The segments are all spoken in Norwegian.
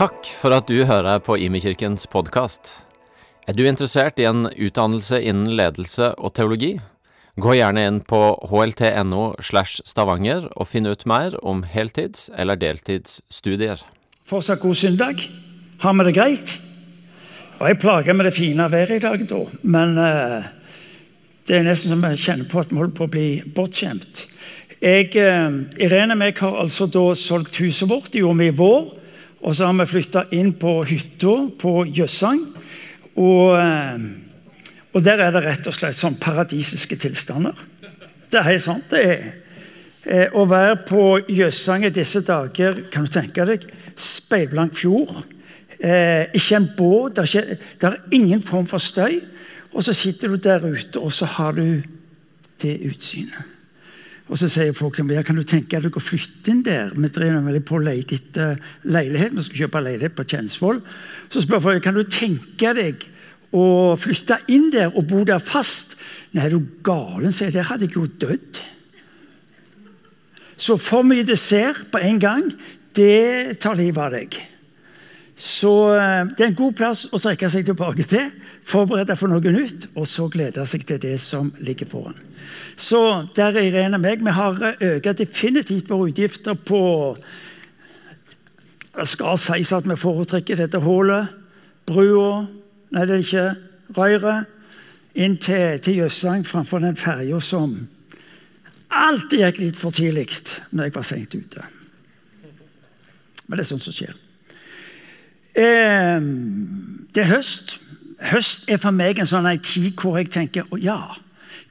Takk for at du hører på Imekirkens podkast. Er du interessert i en utdannelse innen ledelse og teologi? Gå gjerne inn på hlt.no slash stavanger og finn ut mer om heltids- eller deltidsstudier. Fortsatt god søndag. Har vi det greit? Og Jeg plager med det fine været i dag, da. Men uh, det er nesten som jeg kjenner på at vi holder på å bli bortskjemt. Jeg, uh, Irene og jeg har altså da solgt huset vårt. Det gjorde vi i vår. Og så har vi flytta inn på hytta på Jøssang. Og, eh, og der er det rett og slett sånn paradisiske tilstander. Det er helt sant. det er. Eh, å være på Jøssang i disse dager, kan du tenke deg, speilblank fjord. Eh, ikke en båt, det er, ikke, det er ingen form for støy. Og så sitter du der ute, og så har du det utsynet. Og så sier folk til meg, ja, kan du tenke deg å flytte inn der. Vi driver veldig på å lete etter leilighet. Vi skal kjøpe leilighet på Tjensvoll. Så spør folk kan du tenke deg å flytte inn der og bo der fast. Nei, er du galen, sier jeg. Der hadde jeg jo dødd. Så for mye dessert på en gang, det tar livet av deg. Så eh, det er en god plass å strekke seg tilbake til, forberede for noe nytt, og så glede seg til det som ligger foran. Så der er Irene og meg. Vi har økt definitivt våre utgifter på Det skal sies at vi foretrekker dette hullet, brua Nei, det er ikke røret. Inn til, til Jøssang framfor den ferja som alltid gikk litt for tidlig når jeg var seint ute. Men det er sånt som skjer. Eh, det er høst. Høst er for meg en sånn en tid hvor jeg tenker ja,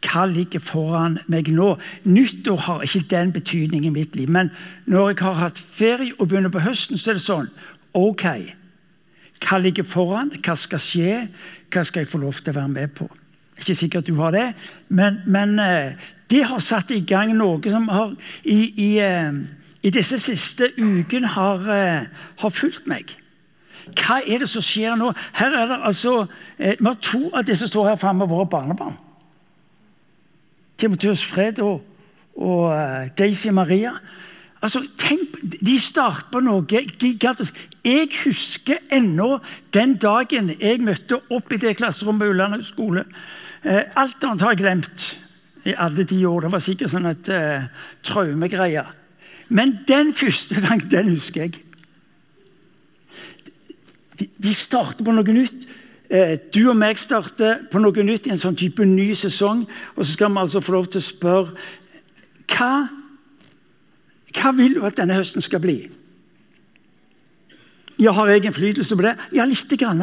hva ligger foran meg nå? Nyttår har ikke den betydningen i mitt liv. Men når jeg har hatt ferie og begynner på høsten, så er det sånn Ok, hva ligger foran? Hva skal skje? Hva skal jeg få lov til å være med på? Ikke sikkert du har det, men, men eh, det har satt i gang noe som har i, i, eh, i disse siste ukene har, eh, har fulgt meg. Hva er det som skjer nå? Her er det altså, Vi har to av disse som står her framme, våre barnebarn. Timotheus Fred og, og Daisy Maria. Altså, tenk, De starter på noe gigantisk. Jeg husker ennå den dagen jeg møtte opp i det klasserommet på Ulland skole. Eh, alt annet har jeg glemt i alle de år. Det var sikkert sånn et eh, traumegreie. Men den første dagen, den husker jeg. De, starter på noe nytt. Eh, du og meg starter på noe nytt i en sånn type ny sesong. Og så skal vi altså få lov til å spørre hva, hva vil du at denne høsten skal bli? Ja, Har jeg innflytelse på det? Ja, lite grann.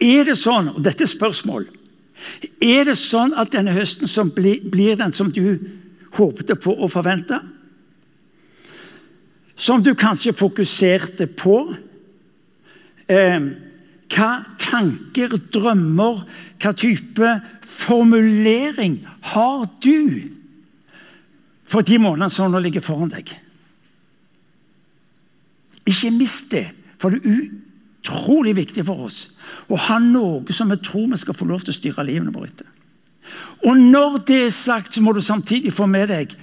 Er det sånn, og dette er spørsmål Er det sånn at denne høsten blir, den som du håpte på og forventa? Som du kanskje fokuserte på? Eh, hva tanker, drømmer, hva type formulering har du for de månedene som nå ligger foran deg? Ikke mist det, for det er utrolig viktig for oss å ha noe som vi tror vi skal få lov til å styre livene våre etter. Og når det er sagt, så må du samtidig få med deg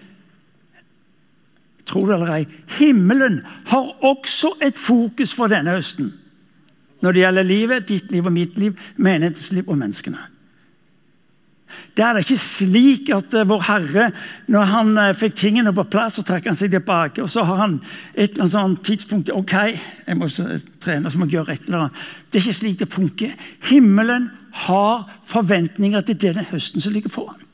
Tro det eller ei, himmelen har også et fokus for denne høsten. Når det gjelder livet, ditt liv og mitt liv, menighetens liv og menneskene. Det er det ikke slik at Vår Herre, når han fikk tingene på plass, så trakk han seg tilbake. Og så har han et eller annet sånt tidspunkt Ok, jeg må trene, så må jeg gjøre et eller annet. Det er ikke slik det funker. Himmelen har forventninger til denne høsten som ligger foran.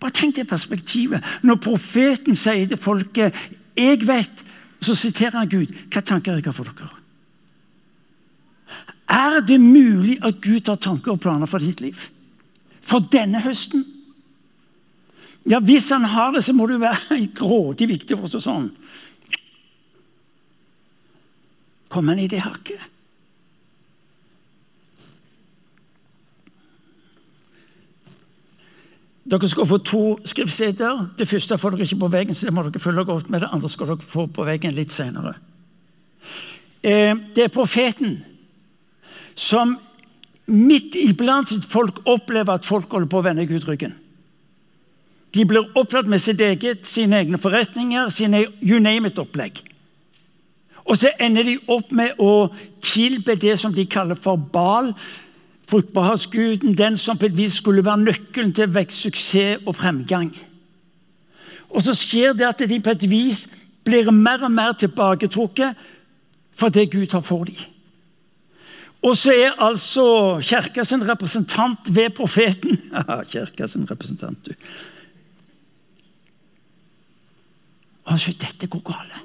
Bare tenk det perspektivet. Når profeten sier til folket 'Jeg vet', så siterer han Gud. Hva tanker jeg har for dere? Er det mulig at Gud har tanker og planer for ditt liv? For denne høsten? Ja, Hvis han har det, så må det være grådig viktig for oss. sånn. Kommer han i det hakket? Dere skal få to skriftsteder. Det første får dere ikke på veggen, så det må dere følge godt med. Det andre skal dere få på veggen litt senere. Det er profeten som midt iblant folk opplever at folk holder på å vende Gud ryggen. De blir opptatt med sitt eget, sine egne forretninger, sine you name it-opplegg. Og så ender de opp med å tilbe det som de kaller for Bal. Fruktbarhetsguden, den som på et vis skulle være nøkkelen til vekst, suksess og fremgang. Og så skjer det at de på et vis blir mer og mer tilbaketrukket for det Gud har for dem. Og så er altså kirkas representant ved profeten Kirka sin representant, du. Altså, dette går galt.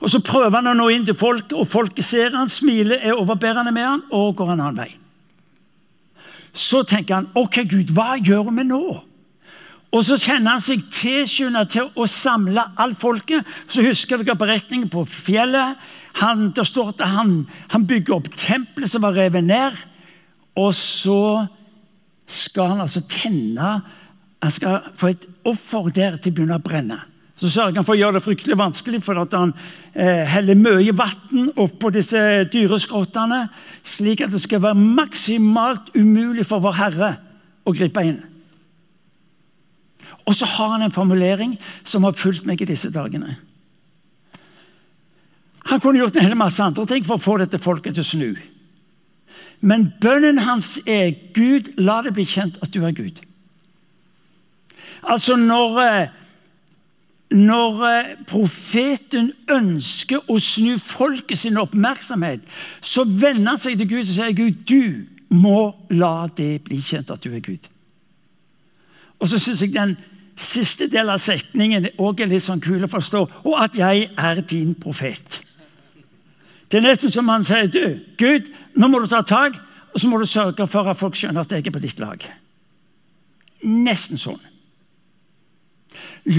Og Så prøver han å nå inn til folket, og folket ser han, smiler, er overbærende med han, og går en annen vei. Så tenker han ok, Gud, hva gjør vi nå? Og Så kjenner han seg tilskyndet til å samle alt folket. Så husker dere beretningen på fjellet. Han, det står at han, han bygger opp tempelet som var revet ned. Og så skal han altså tenne Han skal få et offer der til å begynne å brenne. Så sørger han for å gjøre det fryktelig vanskelig, for at han eh, heller mye vann oppå disse dyreskrottene, slik at det skal være maksimalt umulig for vår Herre å gripe inn. Og så har han en formulering som har fulgt meg i disse dagene. Han kunne gjort en hel masse andre ting for å få dette folket til å snu. Men bønnen hans er 'Gud, la det bli kjent at du er Gud'. Altså når eh, når eh, profeten ønsker å snu folket sin oppmerksomhet, så vender han seg til Gud og sier Gud, du må la det bli kjent at du er Gud. Og så syns jeg den siste delen av setningen også er litt sånn kul å forstå. Og at jeg er din profet. Det er nesten som han sier du, Gud, nå må du ta tak, og så må du sørge for at folk skjønner at jeg er på ditt lag. Nesten sånn.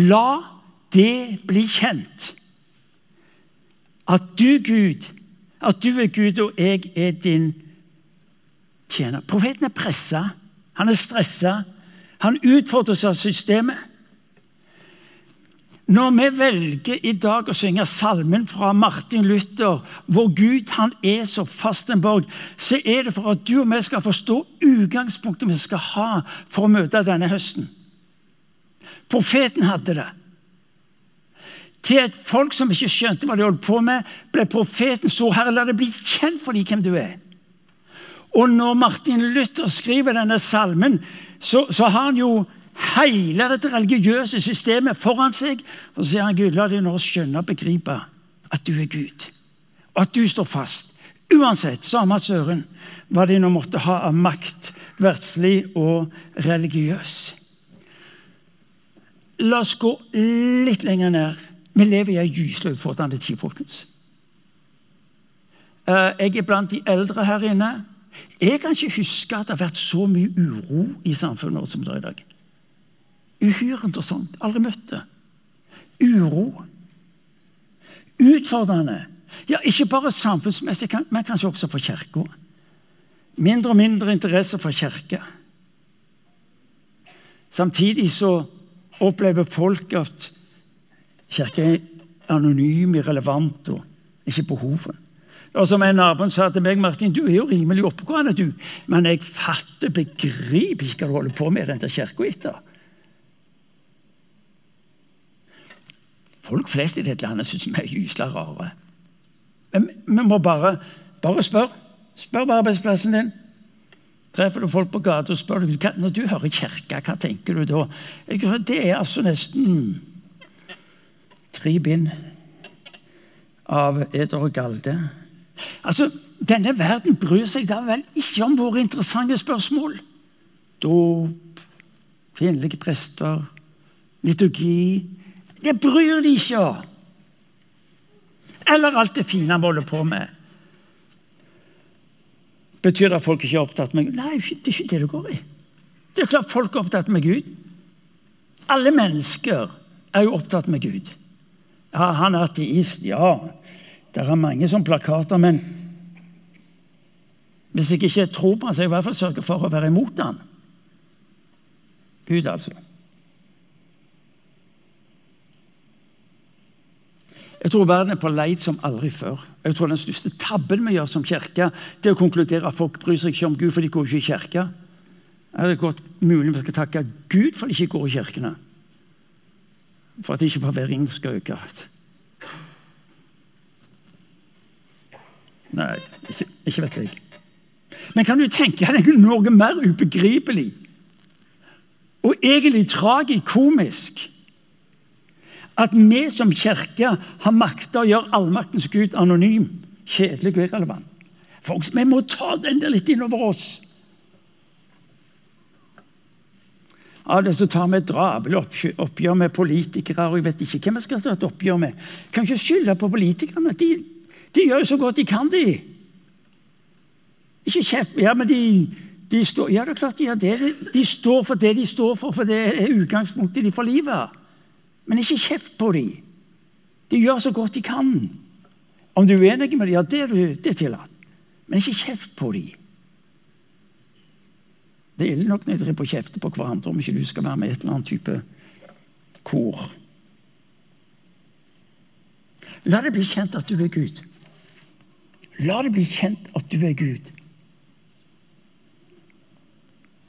La det blir kjent at du, Gud, at du er Gud, og jeg er din tjener. Profeten er pressa, han er stressa, han utfordres av systemet. Når vi velger i dag å synge salmen fra Martin Luther, hvor Gud han er så fast en borg, så er det for at du og vi skal forstå utgangspunktet vi skal ha for å møte denne høsten. Profeten hadde det til et folk som ikke skjønte hva de holdt på med, ble profeten så Herre, la det bli kjent for dem hvem du er. Og når Martin Luther skriver denne salmen, så, så har han jo hele dette religiøse systemet foran seg. Og så sier han Gud, la dem nå skjønne og begripe at du er Gud. Og at du står fast. Uansett, samme søren, hva de nå måtte ha av makt, verdslig og religiøs. La oss gå litt lenger ned vi lever i ei gyselig utfordrende tid, folkens. Eh, jeg er blant de eldre her inne. Jeg kan ikke huske at det har vært så mye uro i samfunnet som det er i dag. Uhyre interessant. Aldri møtt det. Uro. Utfordrende. Ja, Ikke bare samfunnsmessig, men kanskje også for Kirka. Mindre og mindre interesse for kirke. Samtidig så opplever folk at Kirka er anonym, irrelevant og ikke behovet. Og som en naboen sa til meg, Martin, du er jo rimelig oppegående, du. Men jeg fatter, begriper ikke hva du holder på med i den kirka etter. Folk flest i dette landet syns vi er gysla rare. Men vi må bare, bare spørre. Spør på arbeidsplassen din. Treffer du folk på gata og spør du, når du hører kirka, hva tenker du da? Det er altså nesten tre bind av Eder og Galde. Altså, Denne verden bryr seg da vel ikke om våre interessante spørsmål. Dåp, kvinnelige prester, liturgi Det bryr de ikke om. Eller alt det fine han holder på med. Betyr det at folk ikke er opptatt med Gud? Nei, det er ikke det det går i. Det er klart folk er opptatt med Gud. Alle mennesker er jo opptatt med Gud. Ja, han er ateist. Ja, det er mange sånne plakater. Men hvis jeg ikke tror på han, så jeg i hvert fall sørge for å være imot han. Gud, altså. Jeg tror verden er på leit som aldri før. Jeg tror Den største tabben vi gjør som kirke, det er å konkludere at folk bryr seg ikke om Gud, for de går ikke i kirke. Er det godt mulig vi skal takke Gud for de ikke går i kirkene? For at ikke forvirringen skal øke. Nei, ikke, ikke vet jeg. Men kan du tenke deg noe mer ubegripelig og egentlig tragikomisk? At vi som kirke har makta å gjøre allmaktens Gud anonym, kjedelig og irrelevant. Folk, Vi må ta den der litt innover oss. Av det så tar vi et drabelig oppgjør med politikere. og jeg vet ikke hvem vi skal ta et oppgjør med. Kan ikke skylde på politikerne. De, de, gjør jo så godt de kan, de. Ikke kjeft, ja, men de, de står, ja, det er klart de gjør det. De står for det de står for, for det er utgangspunktet de får livet. Men ikke kjeft på dem. De gjør så godt de kan. Om du er uenig med dem, ja, det er, det er tillatt. Men ikke kjeft på dem. Det gjelder nok når de driver på kjefter på hverandre om ikke du skal være med i et eller annet type kor. La det bli kjent at du er Gud. La det bli kjent at du er Gud.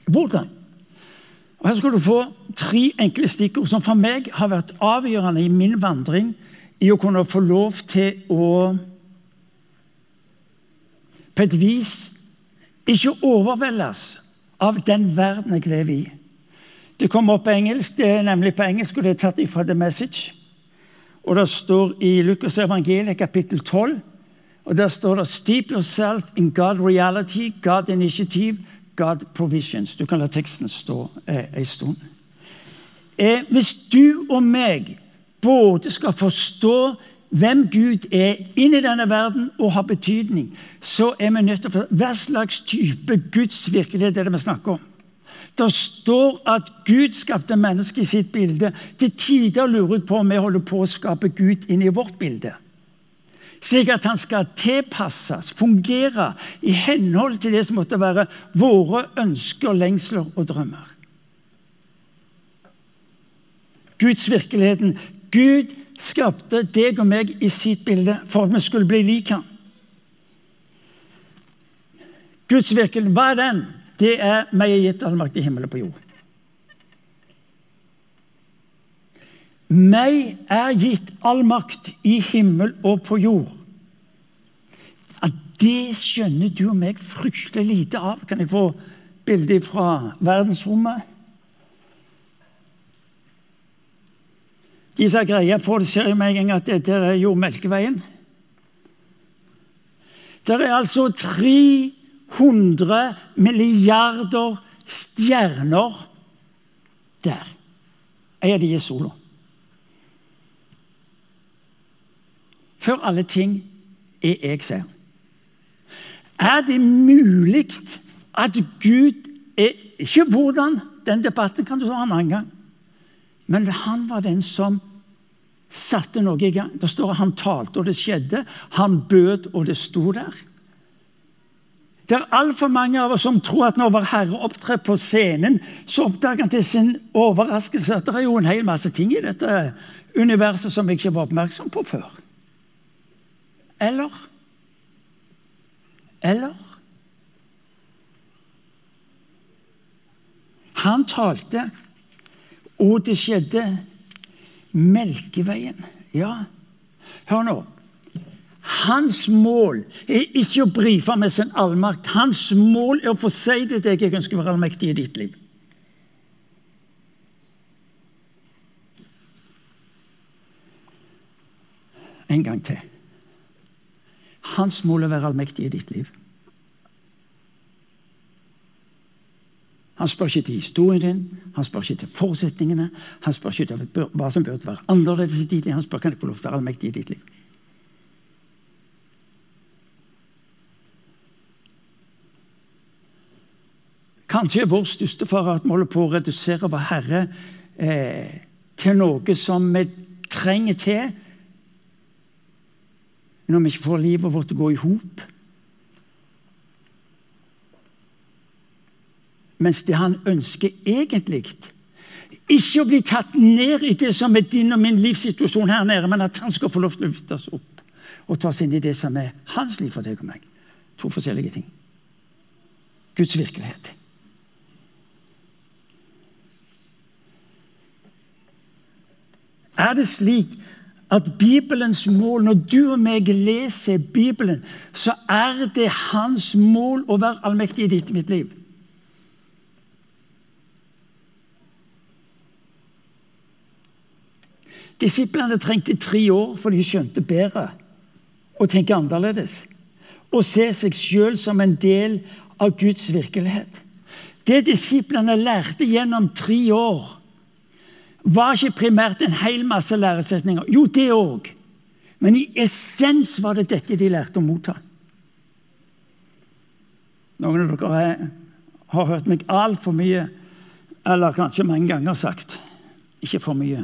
Hvordan? Og Her skal du få tre enkle stikkord som for meg har vært avgjørende i min vandring i å kunne få lov til å på et vis ikke overveldes av den verden jeg lever i. Det kommer opp på engelsk, det er nemlig på engelsk, og det er tatt ifra The Message. Og Det står i Lukas evangeliet kapittel 12 og der står det 'Steep yourself in God reality, God initiative, God provisions'. Du kan la teksten stå eh, en stund. Eh, hvis du og meg både skal forstå hvem Gud er inn i denne verden og har betydning, så er vi nødt til å hva slags type Guds virkelighet er det vi snakker om. Det står at Gud skapte mennesket i sitt bilde. Til tider lurer jeg på om vi holder på å skape Gud inn i vårt bilde. Slik at han skal tilpasses, fungere i henhold til det som måtte være våre ønsker, lengsler og drømmer. Guds virkeligheten. Gud skapte deg og meg i sitt bilde for at vi skulle bli lik ham. Guds virkelighet, hva er den? Det er meg gitt all makt i himmelen og på jord. Meg er gitt all makt i himmel og på jord. At det skjønner du og meg fryktelig lite av. Kan jeg få bilde fra verdensrommet? De som har greie på det, ser med en gang at dette er jo Melkeveien. Det er altså 300 milliarder stjerner der. En av de er sola. Før alle ting er jeg ser. Er det mulig at Gud er Ikke hvordan, den debatten kan du ta en annen gang. Men han var den som satte noe i gang. Det står at han talte, og det skjedde. Han bød, og det sto der. Det er altfor mange av oss som tror at når vår Herre opptrer på scenen, så oppdager han til sin overraskelse at det er jo en hel masse ting i dette universet som jeg ikke var oppmerksom på før. Eller Eller Han talte og det skjedde. Melkeveien. Ja, hør nå. Hans mål er ikke å brife med sin allmakt. Hans mål er å få si det deg jeg ønsker å være allmektig i ditt liv. En gang til. Hans mål er å være allmektig i ditt liv. Han spør ikke til historien din, han spør ikke til forutsetningene. Han spør ikke til hva som burde være annerledes i ditt liv. Han spør kan jeg få lov til å allmektig i ditt liv. Kanskje er vår største fare at vi holder på å redusere vår Herre eh, til noe som vi trenger til når vi ikke får livet vårt til å gå i hop. Mens det han ønsker egentlig Ikke å bli tatt ned i det som er din og min livssituasjon her nede, men at han skal få lov til å løftes opp og tas inn i det som er hans liv for deg og meg. To forskjellige ting. Guds virkelighet. Er det slik at Bibelens mål, når du og meg leser Bibelen, så er det hans mål å være allmektig i ditt mitt liv. Disiplene trengte tre år, for de skjønte bedre å tenke annerledes. Og se seg sjøl som en del av Guds virkelighet. Det disiplene lærte gjennom tre år, var ikke primært en hel masse læresetninger. Jo, det òg. Men i essens var det dette de lærte å motta. Noen av dere har hørt meg altfor mye, eller kanskje mange ganger sagt ikke for mye.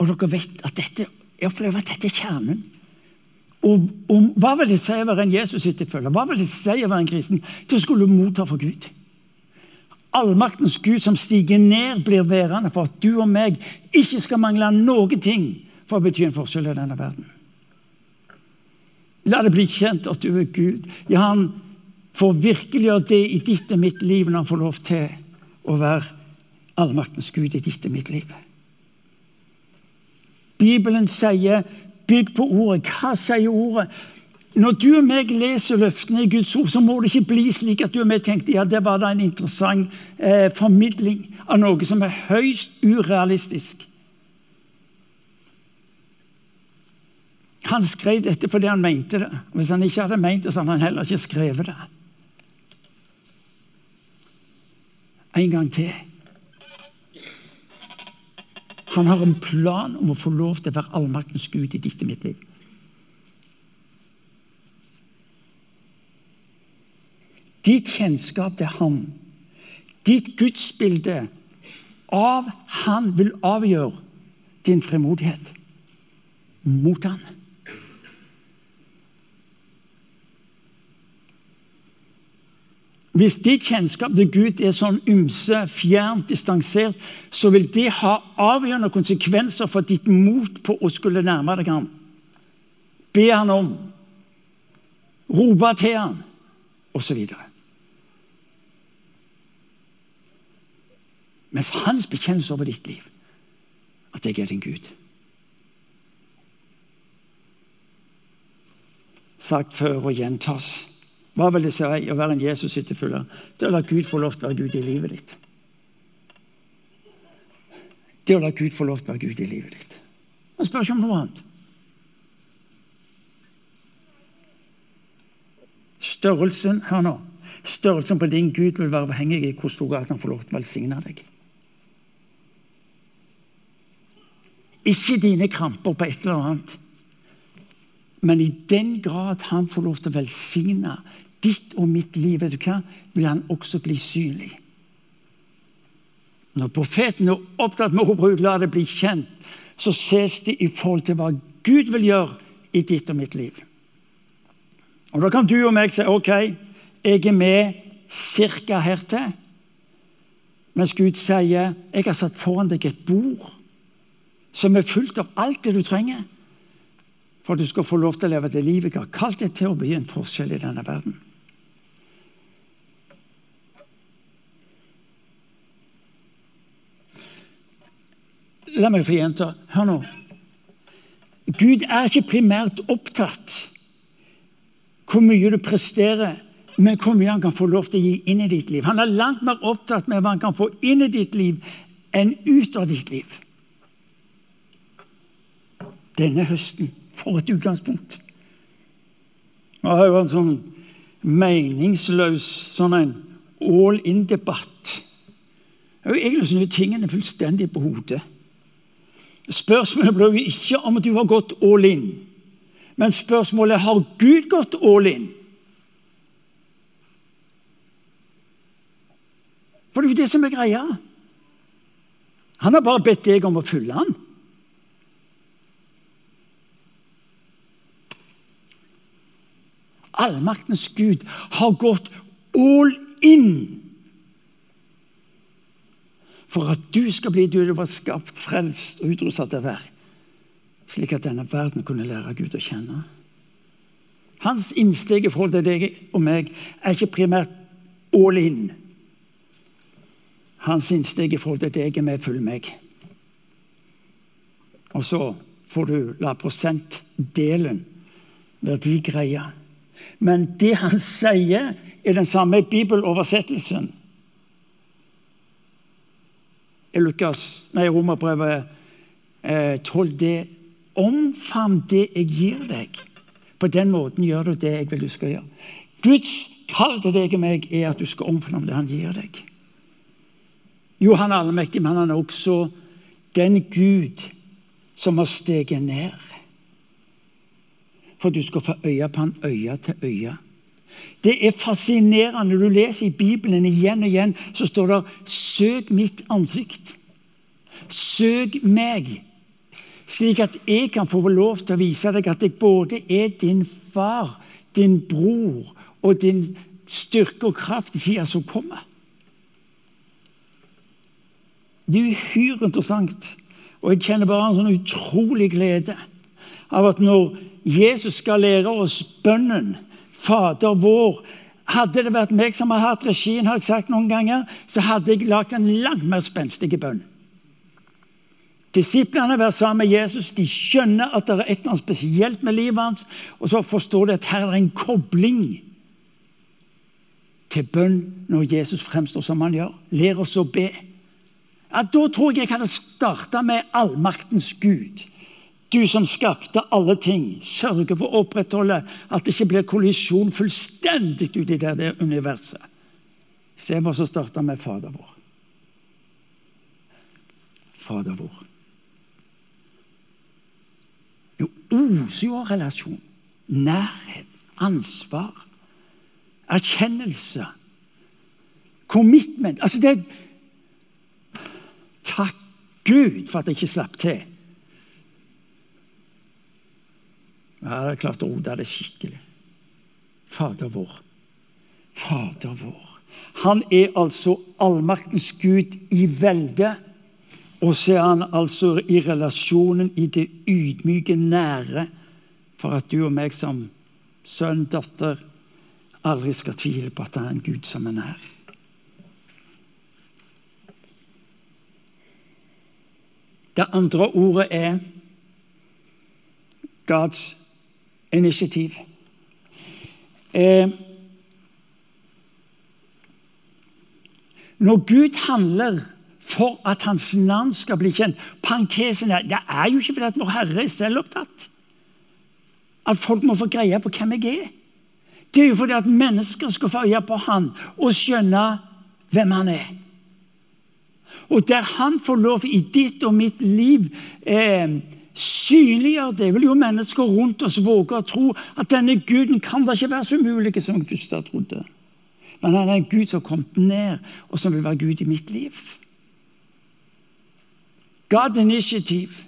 Og dere vet at dette, jeg opplever at dette er kjernen. Og, og Hva vil det si å være en Jesus-etterfølger? Hva vil det si å være en kristen? Det skulle motta for Gud. Allmaktens Gud som stiger ned, blir værende for at du og meg ikke skal mangle noen ting for å bety en forskjell i denne verden. La det bli kjent at du er Gud. Ja, han får virkeliggjøre det i ditt og mitt liv når han får lov til å være allmaktens Gud i ditt og mitt liv. Bibelen sier 'bygg på ordet'. Hva sier ordet? Når du og meg leser løftene i Guds ord, så må det ikke bli slik at du og meg tenkte ja, det var da en interessant eh, formidling av noe som er høyst urealistisk. Han skrev dette fordi han mente det. Hvis han ikke hadde ment det, så hadde han heller ikke skrevet det. En gang til. Han har en plan om å få lov til å være allmaktens Gud i ditt og mitt liv. Ditt kjennskap til ham, ditt gudsbilde av han vil avgjøre din fremodighet mot han. Hvis ditt kjennskap til Gud er sånn ymse, fjernt, distansert, så vil det ha avgjørende konsekvenser for ditt mot på å skulle nærme deg ham. Be han om, rope til han, osv. Mens hans bekjennelse over ditt liv at jeg er din Gud. Sagt før og gjentas. Hva vil det si å være en Jesus-etterfølger? Det å la Gud få lov til å være Gud i livet ditt. Det å la Gud få lov til å være Gud i livet ditt. Han spør ikke om noe annet. Størrelsen hør nå, størrelsen på din Gud vil være avhengig i hvor stor grad han får lov til å velsigne deg. Ikke dine kramper på et eller annet. Men i den grad han får lov til å velsigne ditt og mitt liv, vet du hva, vil han også bli synlig. Når profeten er opptatt med å bruke 'la det bli kjent', så ses det i forhold til hva Gud vil gjøre i ditt og mitt liv. Og Da kan du og meg si ok, jeg er med ca. hertil. Mens Gud sier jeg har satt foran deg et bord som er fullt av alt det du trenger for at du skal få lov til å leve det livet jeg har kalt deg til å bli en forskjell i denne verden. La meg få gjenta. Hør nå. Gud er ikke primært opptatt hvor mye du presterer, men hvor mye han kan få lov til å gi inn i ditt liv. Han er langt mer opptatt med hva han kan få inn i ditt liv, enn ut av ditt liv denne høsten. For et utgangspunkt. Vi har jo en sånn meningsløs sånn en all in-debatt. Jeg Egentlig snudd tingene fullstendig på hodet. Spørsmålet blir jo ikke om du har gått all in, men spørsmålet har Gud gått all in. For det er jo det som er greia. Han har bare bedt deg om å følge ham. allmaktens Gud har gått all in for at du skal bli du du var skapt, frelst og utrustet til å være. Slik at denne verden kunne lære Gud å kjenne. Hans innsteg i forhold til deg og meg er ikke primært all in. Hans innsteg i forhold til deg er med følg meg. Og så får du la prosentdelen, være de greia. Men det han sier er den samme bibeloversettelsen Lukas, nei, Romerbrevet eh, 12 det Omfavn det jeg gir deg. På den måten gjør du det jeg vil du skal gjøre. Guds kall til deg og meg er at du skal omfavne det han gir deg. Jo, han er allmektig, men han er også den Gud som har steget ned. For du skal få øye på han øye til øye. Det er fascinerende. Du leser i Bibelen igjen og igjen, så står det 'søk mitt ansikt'. Søk meg, slik at jeg kan få lov til å vise deg at jeg både er din far, din bror og din styrke og kraft i tida som kommer. Det er uhyre interessant, og jeg kjenner bare en sånn utrolig glede av at når Jesus skal lære oss bønnen Fader vår. Hadde det vært meg som har hatt regien, har jeg sagt noen ganger, så hadde jeg lagd en langt mer spenstig bønn. Disiplene vært sammen med Jesus, de skjønner at det er et eller spesielt med livet hans, og så forstår de at her er en kobling til bønn når Jesus fremstår som han gjør. Lær oss å be. Ja, Da tror jeg jeg hadde starta med allmaktens Gud. Du som skapte alle ting, sørger for å opprettholde at det ikke blir kollisjon fullstendig ut i det, der universet. Istedenfor så starta med Fader vår. Fader vår. Jo, oser jo av relasjon. Nærhet, ansvar, erkjennelse, commitment. Altså det Takk Gud for at jeg ikke slapp til. Jeg hadde klart å rote det skikkelig. Fader vår. Fader vår. Han er altså allmaktens Gud i velde. Og så er han altså i relasjonen, i det ydmyke nære, for at du og meg som sønn, datter, aldri skal tvile på at det er en Gud som er nær. Det andre ordet er Guds initiativ. Eh, når Gud handler for at Hans navn skal bli kjent Parentesen her, Det er jo ikke fordi at Vår Herre er selvopptatt. At folk må få greie på hvem jeg er. Det er jo fordi at mennesker skal få øye på Han og skjønne hvem Han er. Og der Han får lov i ditt og mitt liv eh, synliggjør det, vil jo mennesker rundt oss våge å tro at denne guden kan da ikke være så umulig som jeg først trodde. Men han er en gud som har kommet ned, og som vil være Gud i mitt liv. God initiativ.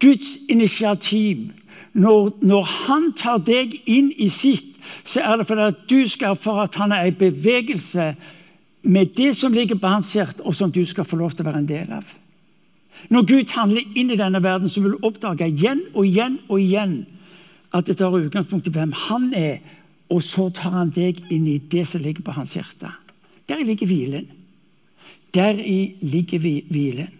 Guds initiativ. Når, når, han tar deg inn i sitt, så er det fordi at du skal for at han er i bevegelse med det som ligger på hans hjerte, og som du skal få lov til å være en del av. Når Gud handler inn i denne verden, så vil du oppdage igjen og igjen og igjen at det tar utgangspunkt i hvem han er, og så tar han deg inn i det som ligger på hans hjerte. Der ligger hvilen. Deri ligger hvilen.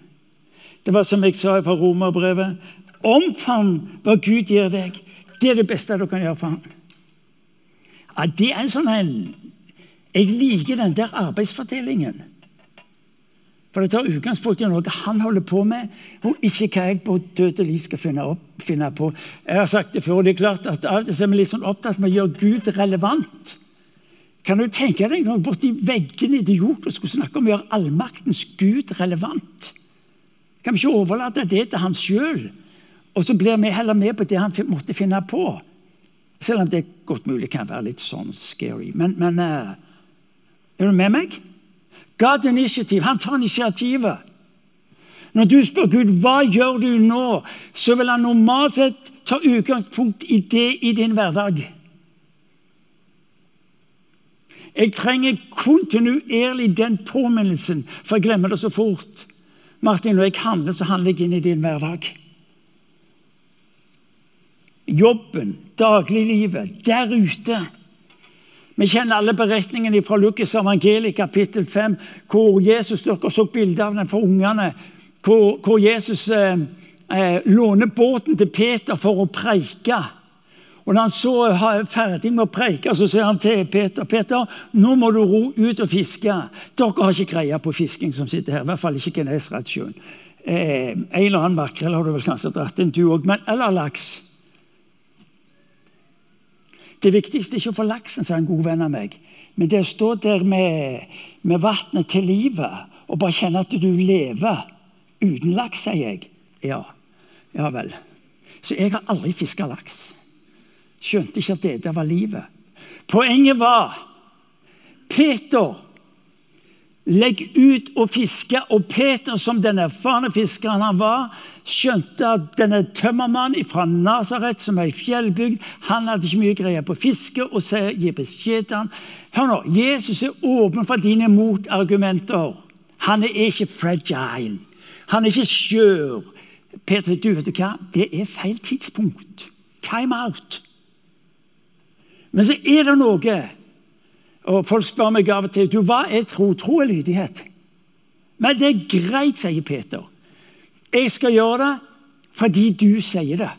Det var som jeg sa fra romerbrevet. Omfavn hva Gud gir deg. Det er det beste du kan gjøre for ham. Ja, det er en sånn en Jeg liker den der arbeidsfordelingen. For det tar utgangspunkt i noe han holder på med, og ikke hva jeg på dødelig skal finne, opp, finne, på. Jeg har sagt det før, det er klart at Av og til er vi litt sånn opptatt med å gjøre Gud relevant. Kan du tenke deg når borti veggene i idioter skulle snakke om å gjøre allmaktens Gud relevant? Kan vi ikke overlate det til han sjøl? Og så blir vi heller med på det han måtte finne på. Selv om det godt mulig kan være litt sånn scary. Men, men uh, er du med meg? God initiativ. Han tar initiativet. Når du spør Gud hva gjør du nå, så vil han normalt sett ta utgangspunkt i det i din hverdag. Jeg trenger kontinuerlig den påminnelsen, for jeg glemmer det så fort. Martin, når jeg handler, så handler jeg inn i din hverdag. Jobben, dagliglivet, der ute. Vi kjenner alle beretningene fra Lukas evangeliet kapittel 5, hvor Jesus dere så bilde av den for ungene. Hvor, hvor Jesus eh, eh, låner båten til Peter for å preike. Og når han så er ferdig med å preike, så sier han til Peter Peter, nå må du ro ut og fiske. Dere har ikke greie på fisking som sitter her. I hvert fall ikke Genesaretsjøen. Eh, en eller annen makrell har du vel kanskje dratt inn, du òg. Eller laks. Det viktigste er ikke å få laksen, sa en god venn av meg. Men det å stå der med, med vannet til livet og bare kjenne at du lever uten laks, sier jeg. Ja, ja vel. Så jeg har aldri fiska laks. Skjønte ikke at det var livet. Poenget var Peter Legg ut og fiske. Og Peter, som den erfarne fiskeren han var, skjønte at denne tømmermannen fra Nasaret, som er i fjellbygd, han hadde ikke mye greie på fiske, og så gir beskjed til han. Hør nå, Jesus er åpen for dine motargumenter. Han er ikke fragile. Han er ikke skjør. Peter, du vet du hva? Det er feil tidspunkt. Time out. Men så er det noe og Folk spør meg av og til du, hva er tro. Tro er lydighet. Men det er greit, sier Peter. Jeg skal gjøre det fordi du sier det.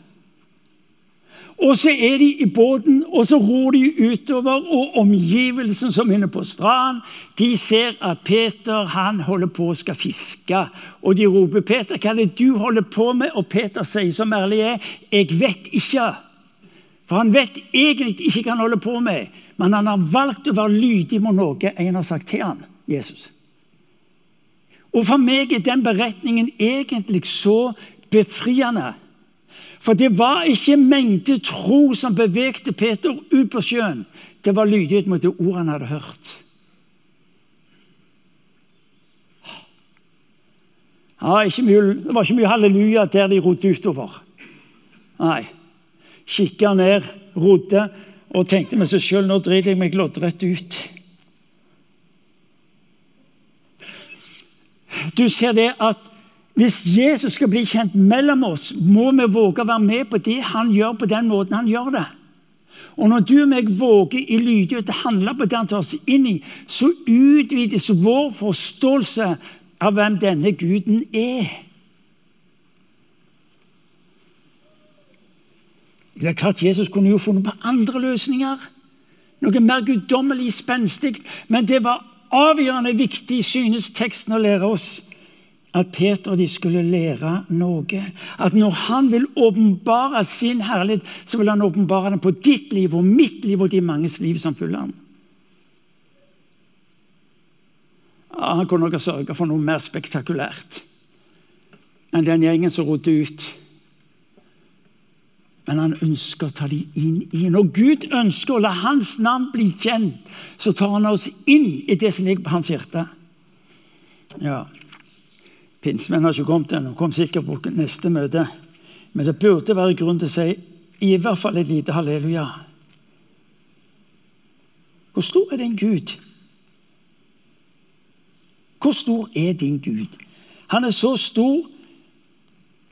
Og så er de i båten, og så ror de utover, og omgivelsen som inne på stranden, de ser at Peter han holder på å skal fiske. Og de roper 'Peter, hva er det du holder på med?' Og Peter sier som ærlig er, 'Jeg vet ikke'. For han vet egentlig ikke hva han holder på med, men han har valgt å være lydig mot noe en har sagt til ham, Jesus. Og For meg er den beretningen egentlig så befriende. For det var ikke mengde tro som bevegte Peter ut på sjøen. Det var lydighet mot det ordet han hadde hørt. Ja, mye, det var ikke mye halleluja der de rodde utover. Nei kikka ned, rodde og tenkte seg sjøl nå driter jeg meg loddrett ut. Du ser det at hvis Jesus skal bli kjent mellom oss, må vi våge å være med på det han gjør på den måten han gjør det. Og Når du og meg våger i lydighet å handle på det han tar oss inn i, så utvides vår forståelse av hvem denne guden er. Det er klart Jesus kunne jo funnet på andre løsninger. Noe mer guddommelig spenstig. Men det var avgjørende viktig, synes teksten å lære oss, at Peter og de skulle lære noe. At når han vil åpenbare sin herlighet, så vil han åpenbare den på ditt liv og mitt liv og de manges liv som følger ham. Han kunne nok ha sørga for noe mer spektakulært enn den gjengen som rodde ut men han ønsker å ta dem inn i Når Gud ønsker å la hans navn bli kjent, så tar han oss inn i det som ligger på hans hjerte. Ja, Pinsemenn har ikke kommet ennå, kom sikkert på neste møte. Men det burde være grunn til å si i hvert fall et lite halleluja. Hvor stor er din Gud? Hvor stor er din Gud? Han er så stor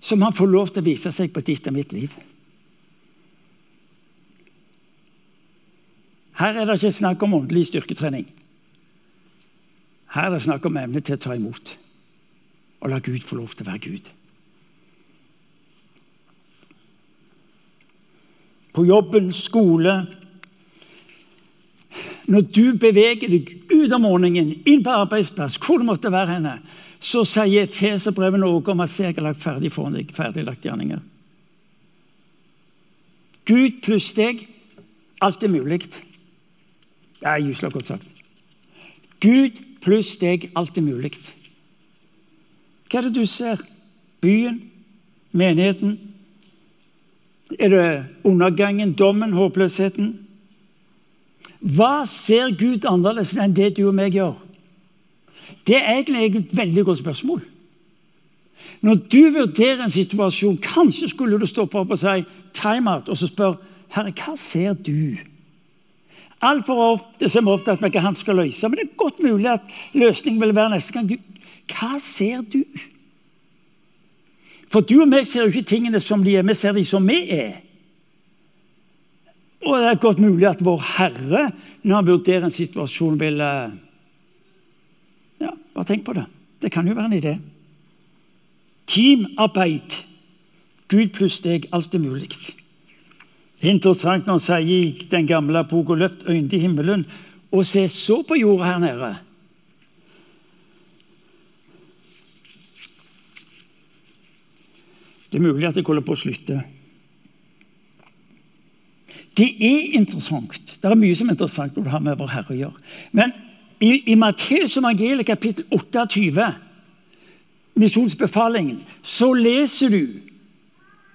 som han får lov til å vise seg på ditt og mitt liv. Her er det ikke snakk om åndelig styrketrening. Her er det snakk om evne til å ta imot og la Gud få lov til å være Gud. På jobben, skole Når du beveger deg ut av morgenen, inn på arbeidsplass, hvor det måtte være henne, så sier Feserbrevet noe om at jeg har lagt ferdig foran deg, ferdiglagt gjerninger. Gud pluss deg, alt er mulig. Det er gyselig godt sagt. Gud pluss deg, alt er mulig. Hva er det du ser? Byen? Menigheten? Er det undergangen, dommen, håpløsheten? Hva ser Gud annerledes enn det du og meg gjør? Det er egentlig et veldig godt spørsmål. Når du vurderer en situasjon, kanskje skulle du stoppe opp og si time out, og så spør Herre, hva ser du? Altfor ofte er vi opptatt med hva han skal løse. Men det er godt mulig at løsningen vil være neste gang. Hva ser du? For du og meg ser jo ikke tingene som de er, vi ser de som vi er. Og det er godt mulig at vår Herre, når han vurderer en situasjon, vil eh, Ja, bare tenk på det. Det kan jo være en idé. Teamarbeid. Gud pluss deg, alt er mulig. Er interessant når han sier i den gamle boka 'Løft øynene til himmelen' og se så på jorda her nede. Det er mulig at jeg holder på å slutte. Det er interessant. Det er mye som er interessant når du har med vår Herre å gjøre. Men i, i Matteus evangeliet kapittel 28, misjonsbefalingen, så leser du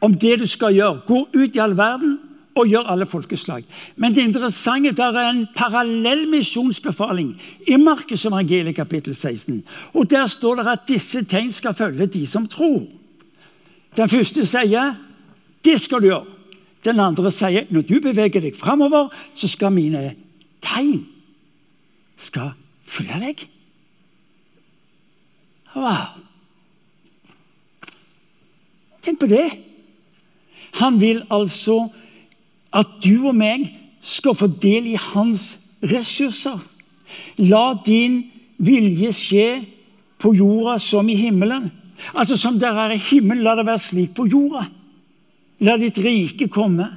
om det du skal gjøre. Gå ut i all verden og gjør alle folkeslag. Men det interessante der er en parallell misjonsbefaling i Markus evangeliet kapittel 16. Og Der står det at disse tegn skal følge de som tror. Den første sier det skal du gjøre. Den andre sier når du beveger deg framover, så skal mine tegn skal følge deg. Wow. Tenk på det. Han vil altså at du og meg skal få del i hans ressurser. La din vilje skje på jorda som i himmelen. Altså Som der er i himmelen, la det være slik på jorda. La ditt rike komme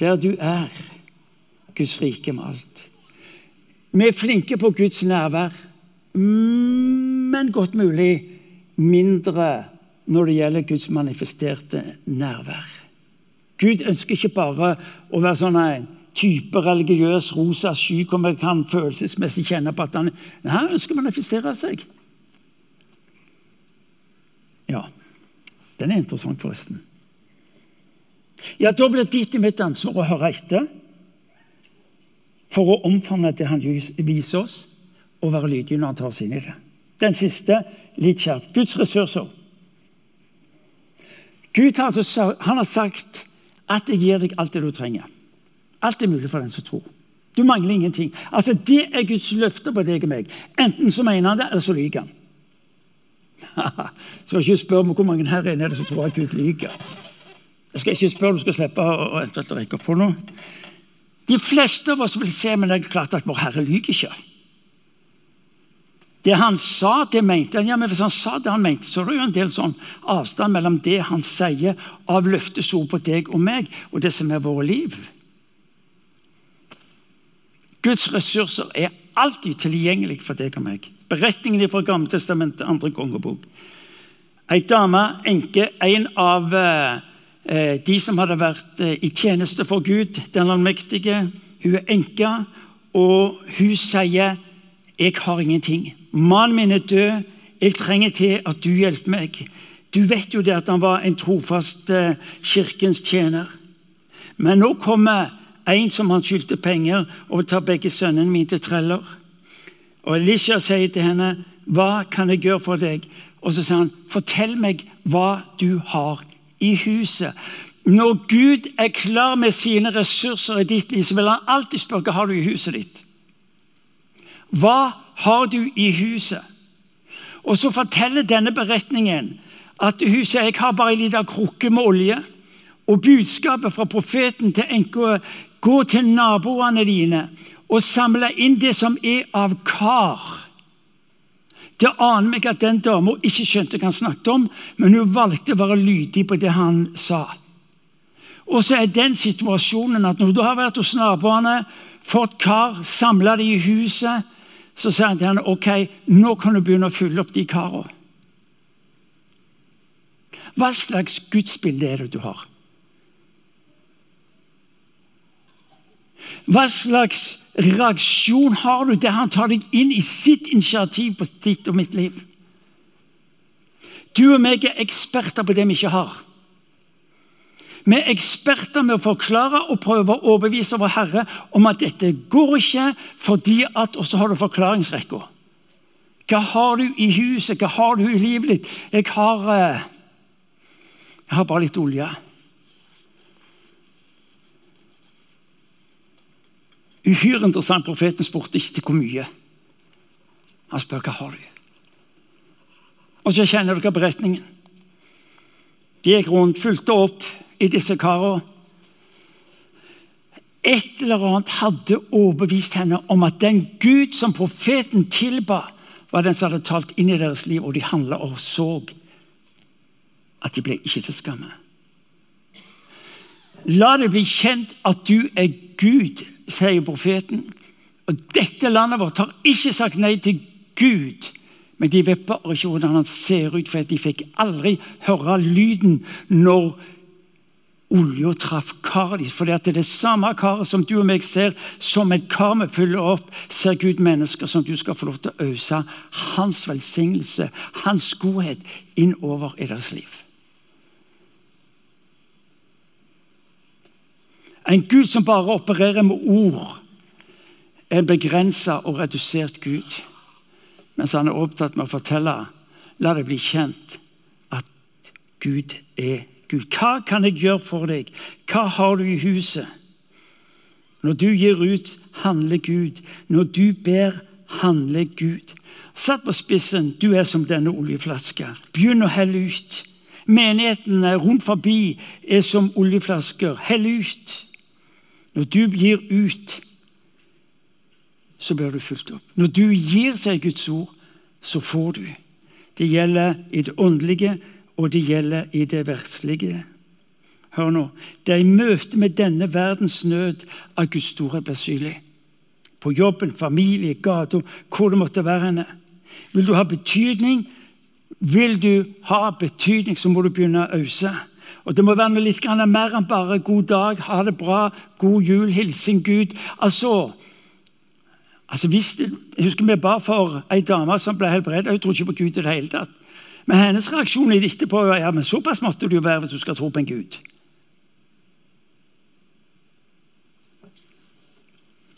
der du er. Guds rike med alt. Vi er flinke på Guds nærvær, men godt mulig mindre når det gjelder Guds manifesterte nærvær. Gud ønsker ikke bare å være sånn en type religiøs rosa sky hvor vi kan følelsesmessig kjenne på at han, nei, han ønsker å manifestere seg. Ja, den er interessant, forresten. Ja, Da blir ditt og mitt ansvar å høre etter for å omfavne det han viser oss, og være lydige når han tar oss inn i det. Den siste litt kjært. Guds ressurser. Gud har, altså, han har sagt at jeg gir deg alt det du trenger. Alt er mulig for den som tror. Du mangler ingenting. Altså, Det er Guds løfte på deg og meg. Enten så mener han det, eller så lyver han. skal ikke spørre meg hvor mange her inne er det som tror at Gud lyver. Jeg skal ikke spørre, du skal slippe å eventuelt rekke på hånda. De fleste av oss vil se, men det er klart at vår Herre lyver ikke. Det han sa, det mente han. Ja, men Hvis han sa det han mente, så er det jo en del sånn avstand mellom det han sier av løftesord på deg og meg, og det som er våre liv. Guds ressurser er alltid tilgjengelig for deg og meg. Beretningen fra Gammeltestamentet, andre kongebok. Ei dame, enke, en av eh, de som hadde vært eh, i tjeneste for Gud, den allmektige. Hun er enke, og hun sier 'Jeg har ingenting'. Mannen min er død. Jeg trenger til at du hjelper meg. Du vet jo det at han var en trofast eh, kirkens tjener. Men nå kommer en som han skyldte penger, og tar begge sønnene mine til treller. Og Elisha sier til henne, 'Hva kan jeg gjøre for deg?' Og så sier han, 'Fortell meg hva du har i huset.' Når Gud er klar med sine ressurser i ditt liv, så vil han alltid spørre hva har du i huset ditt. Hva har du i huset? Og så forteller denne beretningen at hun sier jeg har bare en liten krukke med olje. Og budskapet fra profeten til enka gå til naboene dine og samle inn det som er av kar. Det aner meg at den dama ikke skjønte hva han snakket om, men hun valgte å være lydig på det han sa. Og så er den situasjonen at når du har vært hos naboene, fått kar, samla det i huset, så sa han til henne ok, nå kan du begynne å fylle opp de karene. Hva slags gudsbilde er det du har? Hva slags reaksjon har du der han tar deg inn i sitt initiativ på ditt og mitt liv? Du og meg er eksperter på det vi ikke har. Vi er eksperter med å forklare og prøve å overbevise vår Herre om at dette går ikke, fordi at Og så har du forklaringsrekka. Hva har du i huset? Hva har du i livet ditt? Jeg har, eh, jeg har bare litt olje. Uhyre interessant. Profeten spurte ikke til hvor mye. Han spør hva har du Og så kjenner dere beretningen. De gikk rundt, fulgte opp i disse karene. Et eller annet hadde overbevist henne om at den Gud som profeten tilba, var den som hadde talt inn i deres liv, og de handla og så. at de ble ikke til skamme. La det bli kjent at du er Gud, sier profeten. Og dette landet vårt har ikke sagt nei til Gud. Men de vet bare ikke hvordan han ser ut, for de fikk aldri høre lyden når olja traff karet ditt. For det er det samme karet som du og meg ser som et kar vi fyller opp, ser Gud mennesker som du skal få lov til å øse hans velsignelse, hans godhet, innover i deres liv. En Gud som bare opererer med ord, er en begrensa og redusert Gud. Mens han er opptatt med å fortelle La det bli kjent at Gud er Gud. Hva kan jeg gjøre for deg? Hva har du i huset? Når du gir ut, handler Gud. Når du ber, handler Gud. Satt på spissen, du er som denne oljeflaska. Begynn å helle ut. Menighetene rundt forbi er som oljeflasker. Hell ut. Når du gir ut, så blir du fulgt opp. Når du gir seg Guds ord, så får du. Det gjelder i det åndelige, og det gjelder i det verdslige. Hør nå. Det er i møte med denne verdens nød at Guds storhet blir synlig. På jobben, familie, gata, hvor det måtte være henne. Vil du ha betydning, vil du ha betydning, så må du begynne å øse. Og Det må være noe litt mer enn bare 'god dag', 'ha det bra', 'god jul', 'hilsen Gud'. Altså, altså hvis det, Jeg husker vi ba for ei dame som ble helbredet. Hun trodde ikke på Gud i det hele tatt. Men hennes reaksjon etterpå var ja, men såpass måtte du være hvis du skal tro på en Gud.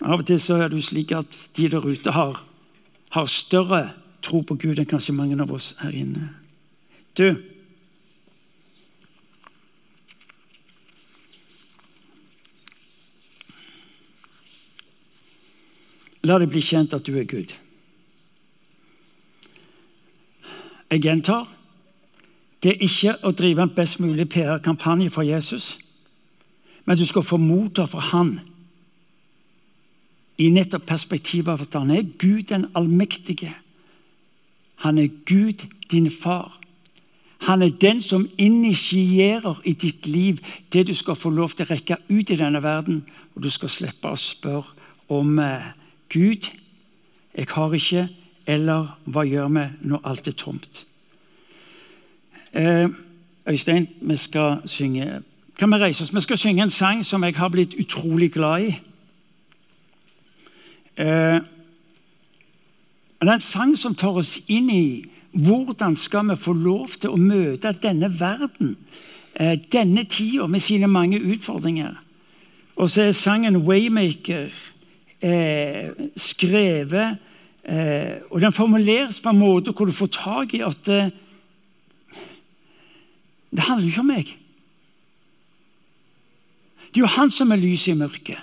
Av og til så er det jo slik at de der ute har, har større tro på Gud enn kanskje mange av oss her inne. Du, La det bli kjent at du er Gud. Jeg gjentar det er ikke å drive en best mulig PR-kampanje for Jesus, men du skal få motta for han i nettopp perspektivet av at han er Gud den allmektige. Han er Gud, din far. Han er den som initierer i ditt liv det du skal få lov til å rekke ut i denne verden. Og du skal slippe å spørre om eh, Gud, jeg har ikke, eller hva gjør vi når alt er tomt? Eh, Øystein, vi skal synge Kan vi reise oss? Vi skal synge en sang som jeg har blitt utrolig glad i. Eh, det er en sang som tar oss inn i hvordan skal vi få lov til å møte denne verden, eh, denne tida med sine mange utfordringer. Og så er sangen 'Waymaker' eh, skrevet eh, Og den formuleres på en måte hvor du får tak i at eh, det handler jo ikke om meg. Det er jo han som er lyset i mørket.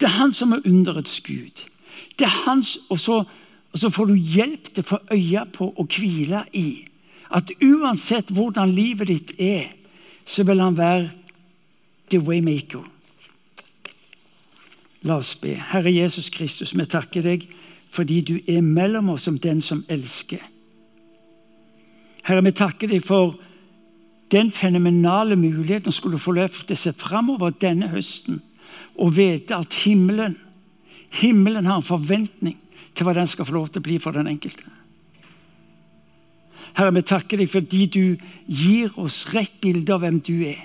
Det er han som er underets gud. Det er hans, og så, og så får du hjelp til å få øye på og hvile i at uansett hvordan livet ditt er, så vil han være the waymaker. La oss be. Herre Jesus Kristus, vi takker deg fordi du er mellom oss som den som elsker. Herre, vi takker deg for den fenomenale muligheten skulle få lov til å framover denne høsten og vite at himmelen, himmelen har en forventning til hva den skal få lov til å bli for den enkelte. Herre, vi takker deg fordi du gir oss rett bilde av hvem du er.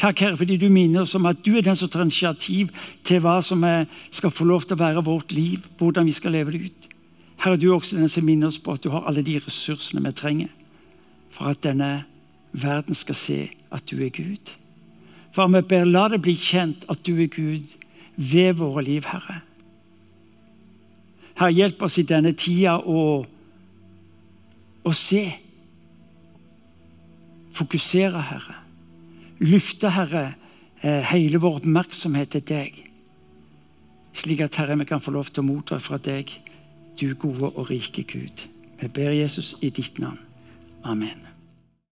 Takk, Herre, fordi du minner oss om at du er den som tar initiativ til hva som skal få lov til å være vårt liv, hvordan vi skal leve det ut. Herre, du er også den som minner oss på at du har alle de ressursene vi trenger for at denne verden skal se at du er Gud. For vi ber, la det bli kjent at du er Gud ved våre liv, Herre. Herre, hjelp oss i denne tida å, å se. Fokusere, Herre løfte, Herre, eh, hele vår oppmerksomhet til deg. Slik at Herre, vi kan få lov til å motta fra deg, du gode og rike Gud. Vi ber Jesus i ditt navn. Amen.